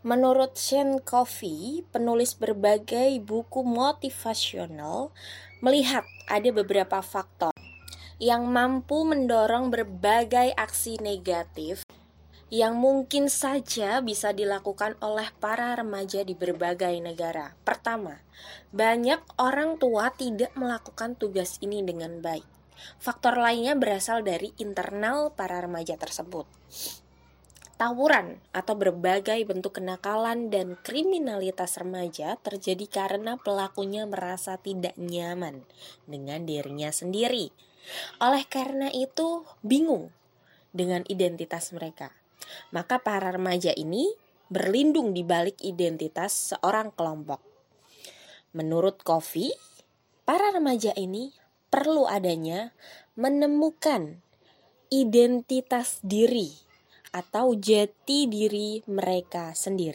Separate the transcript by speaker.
Speaker 1: Menurut Shane Coffey, penulis berbagai buku motivasional, melihat ada beberapa faktor yang mampu mendorong berbagai aksi negatif yang mungkin saja bisa dilakukan oleh para remaja di berbagai negara. Pertama, banyak orang tua tidak melakukan tugas ini dengan baik. Faktor lainnya berasal dari internal para remaja tersebut. Tawuran atau berbagai bentuk kenakalan dan kriminalitas remaja terjadi karena pelakunya merasa tidak nyaman dengan dirinya sendiri. Oleh karena itu, bingung dengan identitas mereka maka para remaja ini berlindung di balik identitas seorang kelompok. Menurut Kofi, para remaja ini perlu adanya menemukan identitas diri atau jati diri mereka sendiri.